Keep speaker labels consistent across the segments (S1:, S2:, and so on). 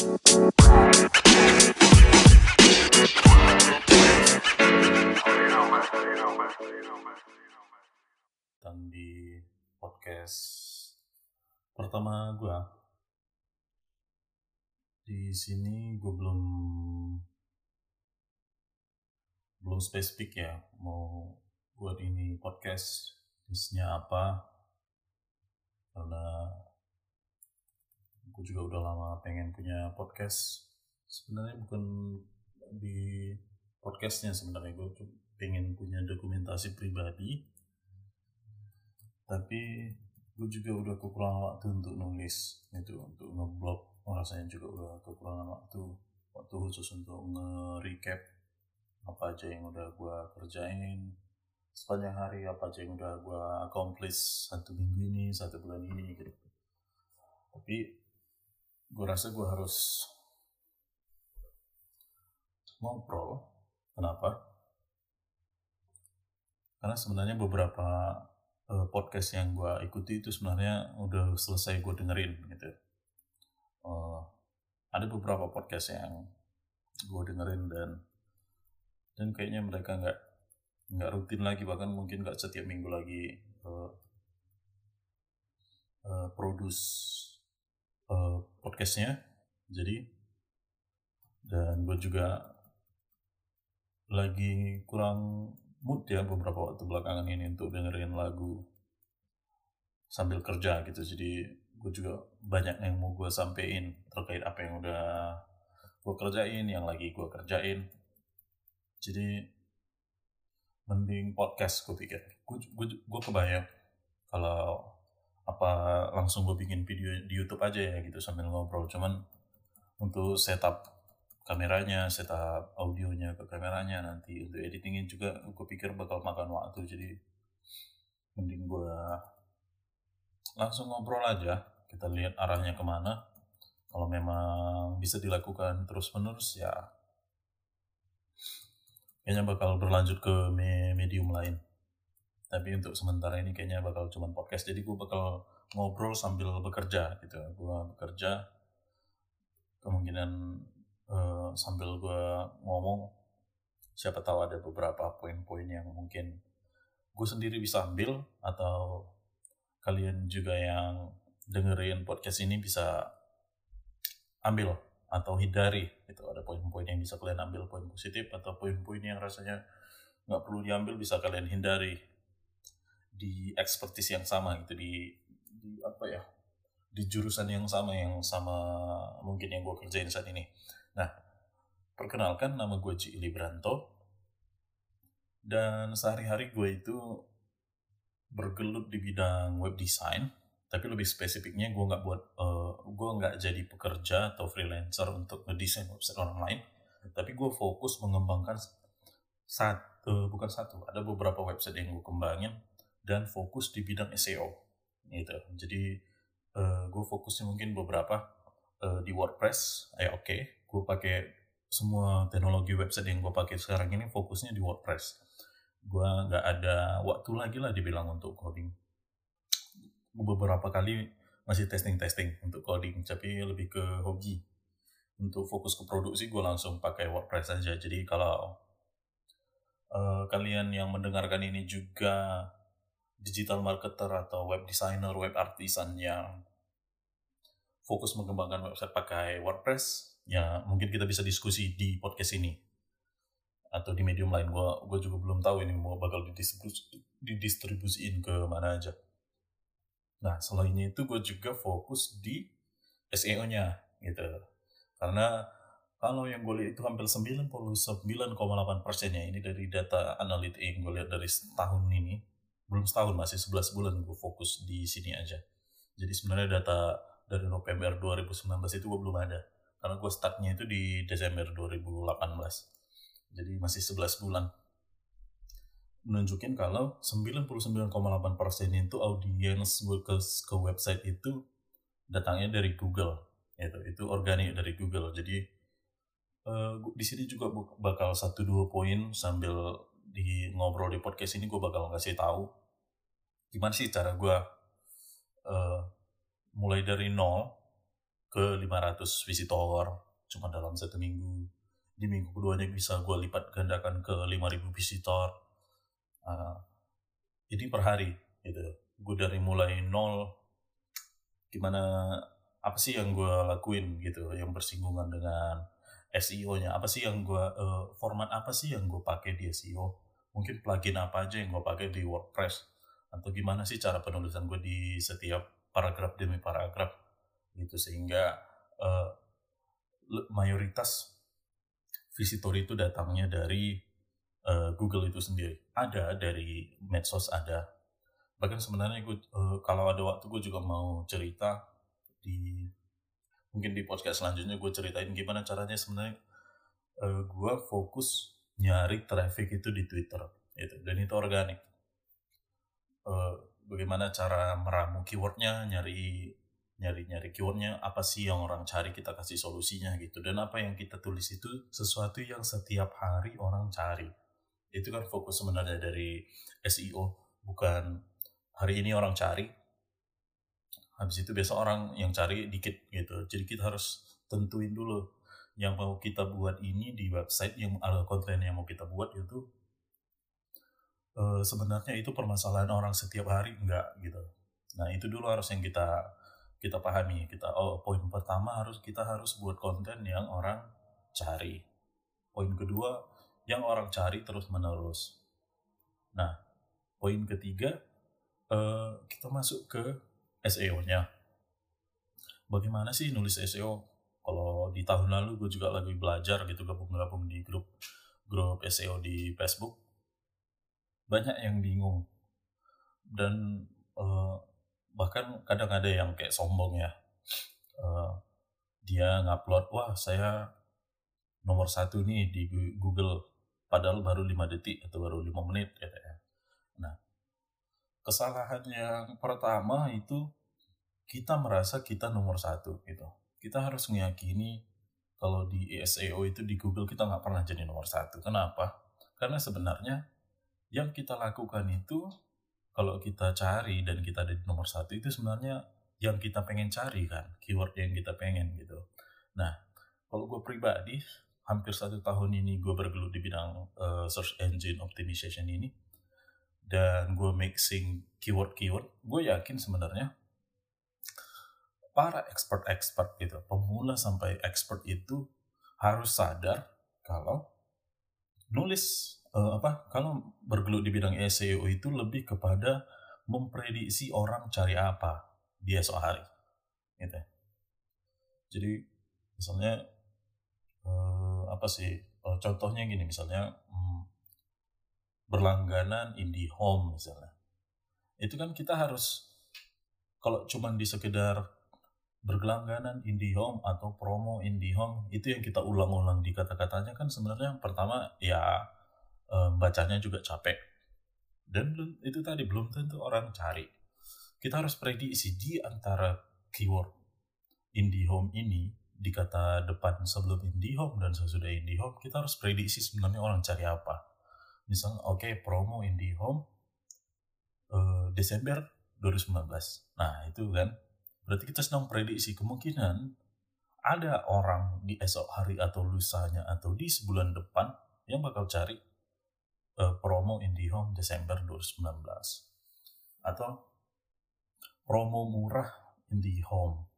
S1: Dan di podcast pertama gue di sini gue belum belum spesifik ya mau buat ini podcast isinya apa. Karena gue juga udah lama pengen punya podcast. Sebenarnya bukan di podcastnya sebenarnya. Gue pengen punya dokumentasi pribadi. Tapi gue juga udah kekurangan waktu untuk nulis. Itu untuk ngeblog. Rasanya juga udah kekurangan waktu. Waktu khusus untuk nge-recap apa aja yang udah gue kerjain. Sepanjang hari apa aja yang udah gue accomplish satu minggu ini satu bulan ini gitu. Tapi gue rasa gue harus ngobrol. Kenapa? Karena sebenarnya beberapa uh, podcast yang gue ikuti itu sebenarnya udah selesai gue dengerin gitu. Uh, ada beberapa podcast yang gue dengerin dan dan kayaknya mereka nggak nggak rutin lagi bahkan mungkin nggak setiap minggu lagi uh, uh, produce uh, podcastnya. Jadi dan gue juga lagi kurang mood ya beberapa waktu belakangan ini untuk dengerin lagu sambil kerja gitu. Jadi gue juga banyak yang mau gue sampein terkait apa yang udah gue kerjain yang lagi gue kerjain. Jadi mending podcast gue pikir. Gue gue, gue kebayang kalau apa langsung gue bikin video di YouTube aja ya gitu sambil ngobrol. Cuman untuk setup kameranya, setup audionya ke kameranya nanti untuk editingin juga gue pikir bakal makan waktu. Jadi mending gue langsung ngobrol aja kita lihat arahnya ke mana. Kalau memang bisa dilakukan terus menerus ya kayaknya bakal berlanjut ke medium lain tapi untuk sementara ini kayaknya bakal cuma podcast. Jadi gue bakal ngobrol sambil bekerja gitu. Gue bekerja kemungkinan uh, sambil gue ngomong siapa tahu ada beberapa poin-poin yang mungkin gue sendiri bisa ambil atau kalian juga yang dengerin podcast ini bisa ambil atau hindari itu ada poin-poin yang bisa kalian ambil poin positif atau poin-poin yang rasanya nggak perlu diambil bisa kalian hindari di ekspertis yang sama gitu di, di apa ya di jurusan yang sama yang sama mungkin yang gue kerjain saat ini. Nah perkenalkan nama gue Cili Branto. Dan sehari-hari gue itu bergelut di bidang web design tapi lebih spesifiknya gue nggak buat uh, gue nggak jadi pekerja atau freelancer untuk ngedesain website orang lain. Tapi gue fokus mengembangkan satu bukan satu ada beberapa website yang gue kembangin dan fokus di bidang SEO gitu jadi uh, eh, gue fokusnya mungkin beberapa uh, di WordPress eh oke okay. gue pakai semua teknologi website yang gue pakai sekarang ini fokusnya di WordPress gue nggak ada waktu lagi lah dibilang untuk coding beberapa kali masih testing-testing untuk coding, tapi lebih ke hobi. Untuk fokus ke produksi, gue langsung pakai WordPress aja. Jadi kalau uh, kalian yang mendengarkan ini juga digital marketer atau web designer, web artisan yang fokus mengembangkan website pakai WordPress, ya mungkin kita bisa diskusi di podcast ini atau di medium lain. Gue gue juga belum tahu ini mau bakal didistribusi, didistribusiin ke mana aja. Nah, selainnya itu gue juga fokus di SEO-nya gitu. Karena kalau yang gue lihat itu hampir 99,8 persennya ini dari data analitik yang gue lihat dari setahun ini. Belum setahun, masih 11 bulan gue fokus di sini aja. Jadi sebenarnya data dari November 2019 itu gue belum ada. Karena gue startnya itu di Desember 2018. Jadi masih 11 bulan menunjukin kalau 99,8% itu audiens gue ke, ke website itu datangnya dari Google itu itu organik dari Google jadi uh, di sini juga bakal satu dua poin sambil di ngobrol di podcast ini gue bakal ngasih tahu gimana sih cara gue uh, mulai dari nol ke 500 visitor cuma dalam satu minggu. Di minggu keduanya bisa gue lipat gandakan ke 5000 visitor. Uh, ini per hari gitu. Gue dari mulai nol gimana apa sih yang gue lakuin gitu yang bersinggungan dengan SEO-nya apa sih yang gue uh, format apa sih yang gue pakai di SEO mungkin plugin apa aja yang gue pakai di WordPress? Atau gimana sih cara penulisan gue di setiap paragraf demi paragraf? Gitu sehingga uh, mayoritas visitor itu datangnya dari uh, Google itu sendiri. Ada dari medsos ada. Bahkan sebenarnya gue uh, kalau ada waktu gue juga mau cerita di mungkin di podcast selanjutnya gue ceritain gimana caranya sebenarnya uh, gue fokus nyari traffic itu di Twitter itu dan itu organik. Uh, bagaimana cara meramu keywordnya nyari nyari nyari keywordnya apa sih yang orang cari kita kasih solusinya gitu. Dan apa yang kita tulis itu sesuatu yang setiap hari orang cari. Itu kan fokus sebenarnya dari SEO bukan hari ini orang cari habis itu besok orang yang cari dikit gitu. Jadi kita harus tentuin dulu yang mau kita buat ini di website yang konten yang mau kita buat itu uh, sebenarnya itu permasalahan orang setiap hari enggak gitu. Nah itu dulu harus yang kita kita pahami kita oh poin pertama harus kita harus buat konten yang orang cari. Poin kedua yang orang cari terus menerus. Nah poin ketiga uh, kita masuk ke SEO-nya bagaimana sih nulis SEO kalau di tahun lalu gue juga lagi belajar gitu gabung-gabung di grup grup SEO di Facebook. Banyak yang bingung. Dan uh, bahkan kadang ada yang kayak sombong ya. Uh, dia ngupload wah saya nomor satu nih di Google padahal baru 5 detik atau baru 5 menit gitu ya. Nah, kesalahan yang pertama itu kita merasa kita nomor satu gitu. Kita harus meyakini kalau di SEO itu di Google kita nggak pernah jadi nomor satu. Kenapa? Karena sebenarnya yang kita lakukan itu kalau kita cari dan kita di nomor satu itu sebenarnya yang kita pengen cari kan keyword yang kita pengen gitu nah kalau gue pribadi hampir satu tahun ini gue bergelut di bidang uh, search engine optimization ini dan gue mixing keyword-keyword gue yakin sebenarnya para expert-expert gitu pemula sampai expert itu harus sadar kalau nulis uh, apa kalau bergelut di bidang SEO itu lebih kepada memprediksi orang cari apa di esok hari gitu. Jadi misalnya uh, apa sih uh, contohnya gini misalnya um, berlangganan IndiHome misalnya. Itu kan kita harus kalau cuma di sekedar bergelangganan IndiHome atau promo IndiHome itu yang kita ulang-ulang di kata-katanya kan sebenarnya yang pertama ya um, bacanya juga capek. Dan itu tadi belum tentu orang cari. Kita harus prediksi di antara keyword IndiHome ini di kata depan sebelum IndiHome dan sesudah IndiHome kita harus prediksi sebenarnya orang cari apa misalnya oke okay, promo IndiHome uh, Desember 2019 nah itu kan. Berarti kita sedang prediksi kemungkinan ada orang di esok hari atau lusanya atau di sebulan depan yang bakal cari uh, promo IndiHome Desember 2019 atau promo murah IndiHome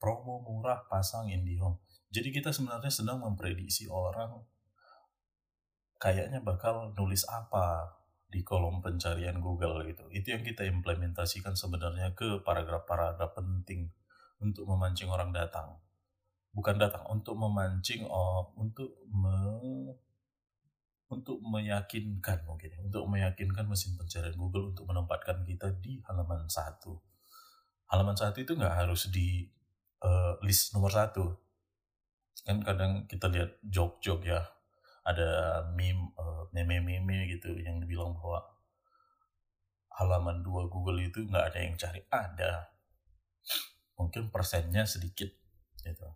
S1: promo murah pasang IndiHome jadi kita sebenarnya sedang memprediksi orang kayaknya bakal nulis apa di kolom pencarian Google gitu itu yang kita implementasikan sebenarnya ke paragraf-paragraf penting untuk memancing orang datang bukan datang untuk memancing oh, untuk me untuk meyakinkan mungkin ya, untuk meyakinkan mesin pencarian Google untuk menempatkan kita di halaman satu. Halaman satu itu nggak harus di uh, list nomor satu. Kan kadang kita lihat jok-jok ya, ada meme, uh, meme-meme gitu yang dibilang bahwa halaman dua Google itu nggak ada yang cari. Ada. Mungkin persennya sedikit gitu.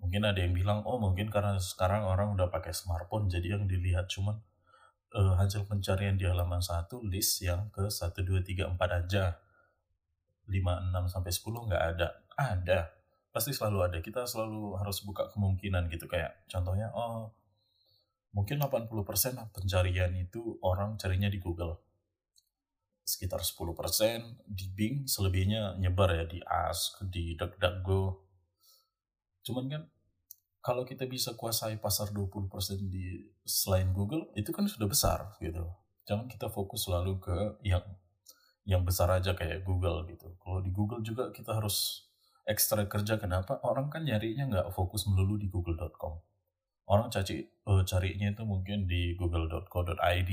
S1: Mungkin ada yang bilang oh mungkin karena sekarang orang udah pakai smartphone jadi yang dilihat cuman uh, hasil pencarian di halaman satu list yang ke 1 2 3 4 aja. 5 6 sampai 10 nggak ada. Ada. Pasti selalu ada. Kita selalu harus buka kemungkinan gitu. Kayak contohnya oh mungkin 80% pencarian itu orang carinya di Google. Sekitar 10% di Bing selebihnya nyebar ya di Ask di DuckDuckGo. Cuman kan kalau kita bisa kuasai pasar 20% di selain Google itu kan sudah besar gitu. Jangan kita fokus selalu ke yang yang besar aja kayak Google gitu. Kalau di Google juga kita harus ekstra kerja. Kenapa? Orang kan nyarinya nggak fokus melulu di google.com orang cari uh, carinya itu mungkin di google.co.id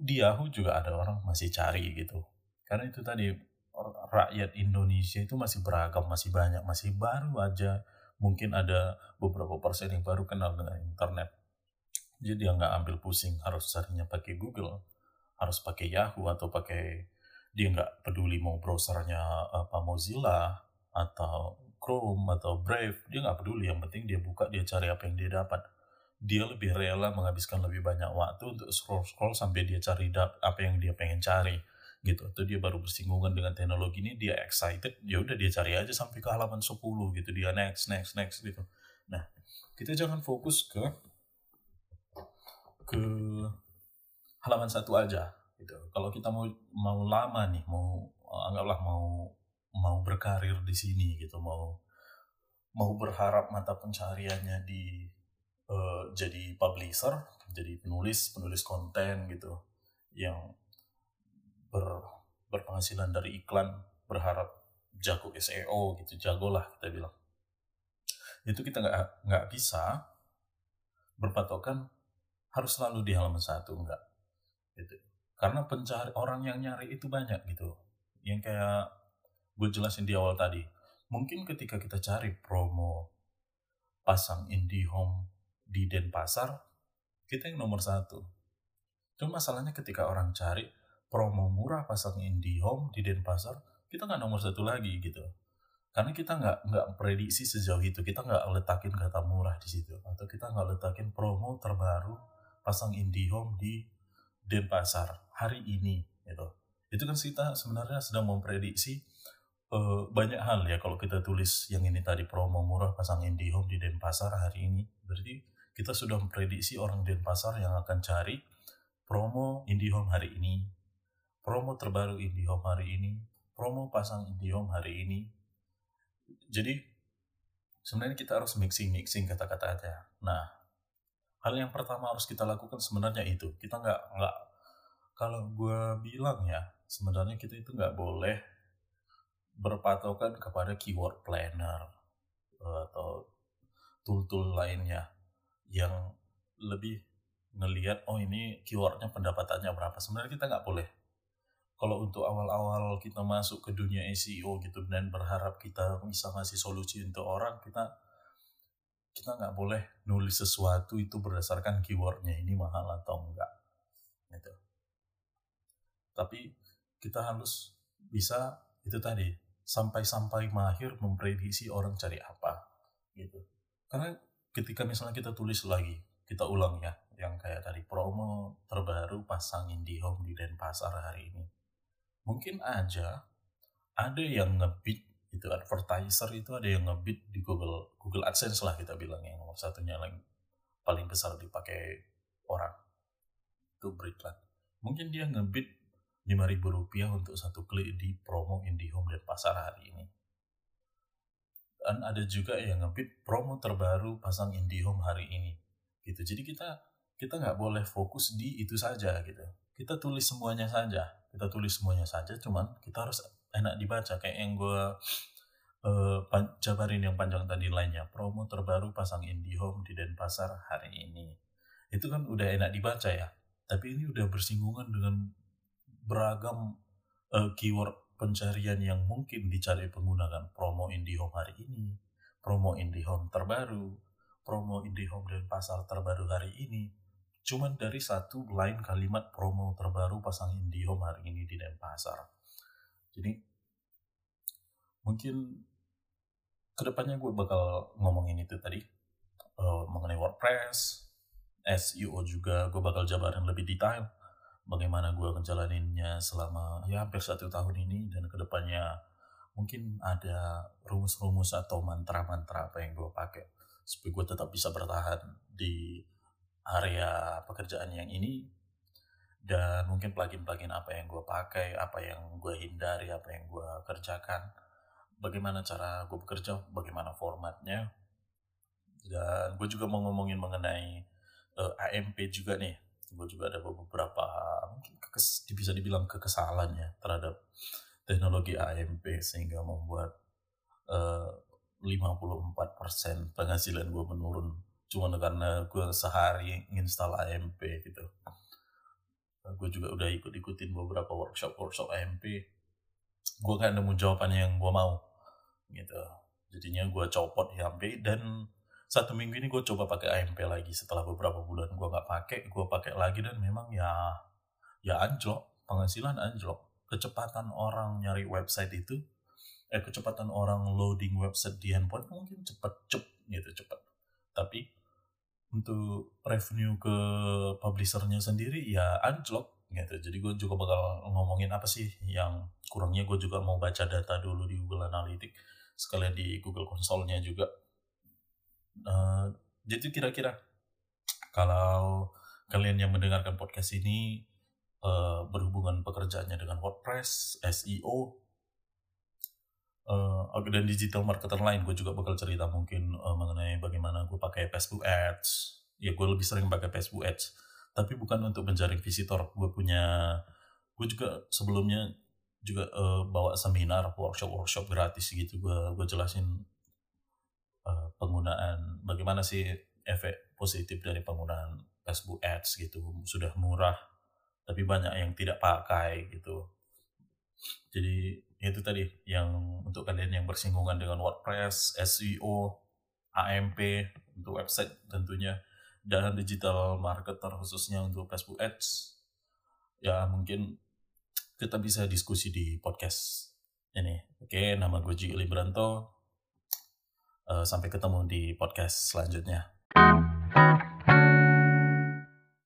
S1: di Yahoo juga ada orang masih cari gitu. Karena itu tadi rakyat Indonesia itu masih beragam masih banyak masih baru aja. Mungkin ada beberapa persen yang baru kenal dengan internet. Jadi dia nggak ambil pusing harus carinya pakai Google harus pakai Yahoo atau pakai dia nggak peduli mau browsernya apa Mozilla atau Chrome atau Brave dia nggak peduli. Yang penting dia buka dia cari apa yang dia dapat. Dia lebih rela menghabiskan lebih banyak waktu untuk scroll scroll sampai dia cari apa yang dia pengen cari gitu. Atau dia baru bersinggungan dengan teknologi ini dia excited ya udah dia cari aja sampai ke halaman 10 gitu. Dia next next next gitu. Nah kita jangan fokus ke ke halaman satu aja gitu. Kalau kita mau mau lama nih mau anggaplah mau mau berkarir di sini gitu mau mau berharap mata pencariannya di uh, jadi publisher jadi penulis penulis konten gitu yang ber, berpenghasilan dari iklan berharap jago SEO gitu jago lah kita bilang. Itu kita nggak nggak bisa berpatokan harus selalu di halaman satu enggak gitu. Karena pencari orang yang nyari itu banyak gitu. Yang kayak gue jelasin di awal tadi. Mungkin ketika kita cari promo pasang IndiHome di Denpasar kita yang nomor satu. Cuma masalahnya ketika orang cari promo murah pasang IndiHome di Denpasar kita nggak nomor satu lagi gitu. Karena kita nggak nggak prediksi sejauh itu. Kita nggak letakin kata murah di situ. Atau kita nggak letakin promo terbaru pasang IndiHome di Denpasar hari ini gitu. Itu kan kita sebenarnya sedang memprediksi uh, banyak hal ya kalau kita tulis yang ini tadi promo murah pasang IndiHome di Denpasar hari ini. Berarti kita sudah memprediksi orang Denpasar yang akan cari promo IndiHome hari ini. Promo terbaru IndiHome hari ini. Promo pasang IndiHome hari ini. Jadi sebenarnya kita harus mixing-mixing kata-kata aja. Nah hal yang pertama harus kita lakukan sebenarnya itu. Kita nggak nggak kalau gue bilang ya sebenarnya kita itu nggak boleh berpatokan kepada keyword planner eh, atau tool-tool lainnya yang lebih ngelihat oh ini keywordnya pendapatannya berapa. Sebenarnya kita nggak boleh. Kalau untuk awal-awal kita masuk ke dunia SEO gitu dan berharap kita bisa ngasih solusi untuk orang kita kita nggak boleh nulis sesuatu itu berdasarkan keywordnya ini mahal atau enggak gitu. Tapi kita harus bisa itu tadi sampai-sampai mahir memprediksi orang cari apa gitu. Karena ketika misalnya kita tulis lagi kita ulang ya yang kayak tadi promo terbaru pasang IndiHome di Denpasar hari ini. Mungkin aja ada yang ngebit itu advertiser itu ada yang ngebit di Google Google AdSense lah kita bilang yang nomor satunya yang paling besar dipakai orang. Itu beriklan mungkin dia ngebit ribu rupiah untuk satu klik di promo IndiHome dan pasar hari ini. Dan ada juga yang ngebit promo terbaru pasang IndiHome hari ini. Gitu. Jadi kita kita nggak boleh fokus di itu saja gitu. Kita tulis semuanya saja. Kita tulis semuanya saja, cuman kita harus enak dibaca kayak yang gue uh, jabarin yang panjang tadi lainnya. Promo terbaru pasang IndiHome di Denpasar hari ini. Itu kan udah enak dibaca ya. Tapi ini udah bersinggungan dengan beragam uh, keyword pencarian yang mungkin dicari pengguna kan promo IndiHome hari ini, promo IndiHome terbaru, promo IndiHome dan pasar terbaru hari ini. Cuman dari satu line kalimat promo terbaru pasang IndiHome hari ini di Denpasar. Jadi mungkin ke depannya gue bakal ngomongin itu tadi uh, mengenai WordPress, SEO juga gue bakal jabarin lebih detail bagaimana gue ngejalaninnya selama ya hampir satu tahun ini dan ke depannya mungkin ada rumus-rumus atau mantra-mantra apa yang gue pakai supaya gue tetap bisa bertahan di area pekerjaan yang ini. Dan mungkin plugin-plugin apa yang gue pakai, apa yang gue hindari, apa yang gue kerjakan, bagaimana cara gue bekerja, bagaimana formatnya, dan gue juga mau ngomongin mengenai uh, eh, AMP juga nih, gue juga ada beberapa mungkin kekes, bisa dibilang kekesalan ya terhadap teknologi AMP sehingga membuat uh, eh, 54% penghasilan gue menurun cuma karena gue sehari nginstal AMP gitu. Gue juga udah ikut-ikutin beberapa workshop-workshop AMP gue kan nemu jawaban yang gue mau gitu. Jadinya gue copot AMP dan satu minggu ini gue coba pakai AMP lagi. Setelah beberapa bulan gue nggak pakai gue pakai lagi dan memang ya ya anjlok. Penghasilan anjlok. Kecepatan orang nyari website itu eh kecepatan orang loading website di handphone mungkin cepet cep gitu cepet tapi untuk revenue ke publishernya sendiri ya anjlok gitu. Jadi gue juga bakal ngomongin apa sih yang kurangnya. Gue juga mau baca data dulu di Google Analytics sekalian di Google Console-nya juga. Uh, jadi kira-kira kalau kalian yang mendengarkan podcast ini uh, berhubungan pekerjaannya dengan WordPress, SEO, uh, dan digital marketer lain gue juga bakal cerita mungkin uh, mengenai bagaimana gue pakai Facebook Ads. Ya gue lebih sering pakai Facebook Ads. Tapi bukan untuk menjaring visitor. Gue punya gue juga sebelumnya juga uh, bawa seminar workshop workshop gratis gitu. Gue gue jelasin uh, penggunaan bagaimana sih efek positif dari penggunaan Facebook Ads gitu sudah murah tapi banyak yang tidak pakai gitu jadi itu tadi yang untuk kalian yang bersinggungan dengan WordPress, SEO, AMP untuk website tentunya dan digital marketer khususnya untuk Facebook Ads ya mungkin kita bisa diskusi di podcast ini. Oke, nama gue Ji Libranto. Uh, sampai ketemu di podcast selanjutnya.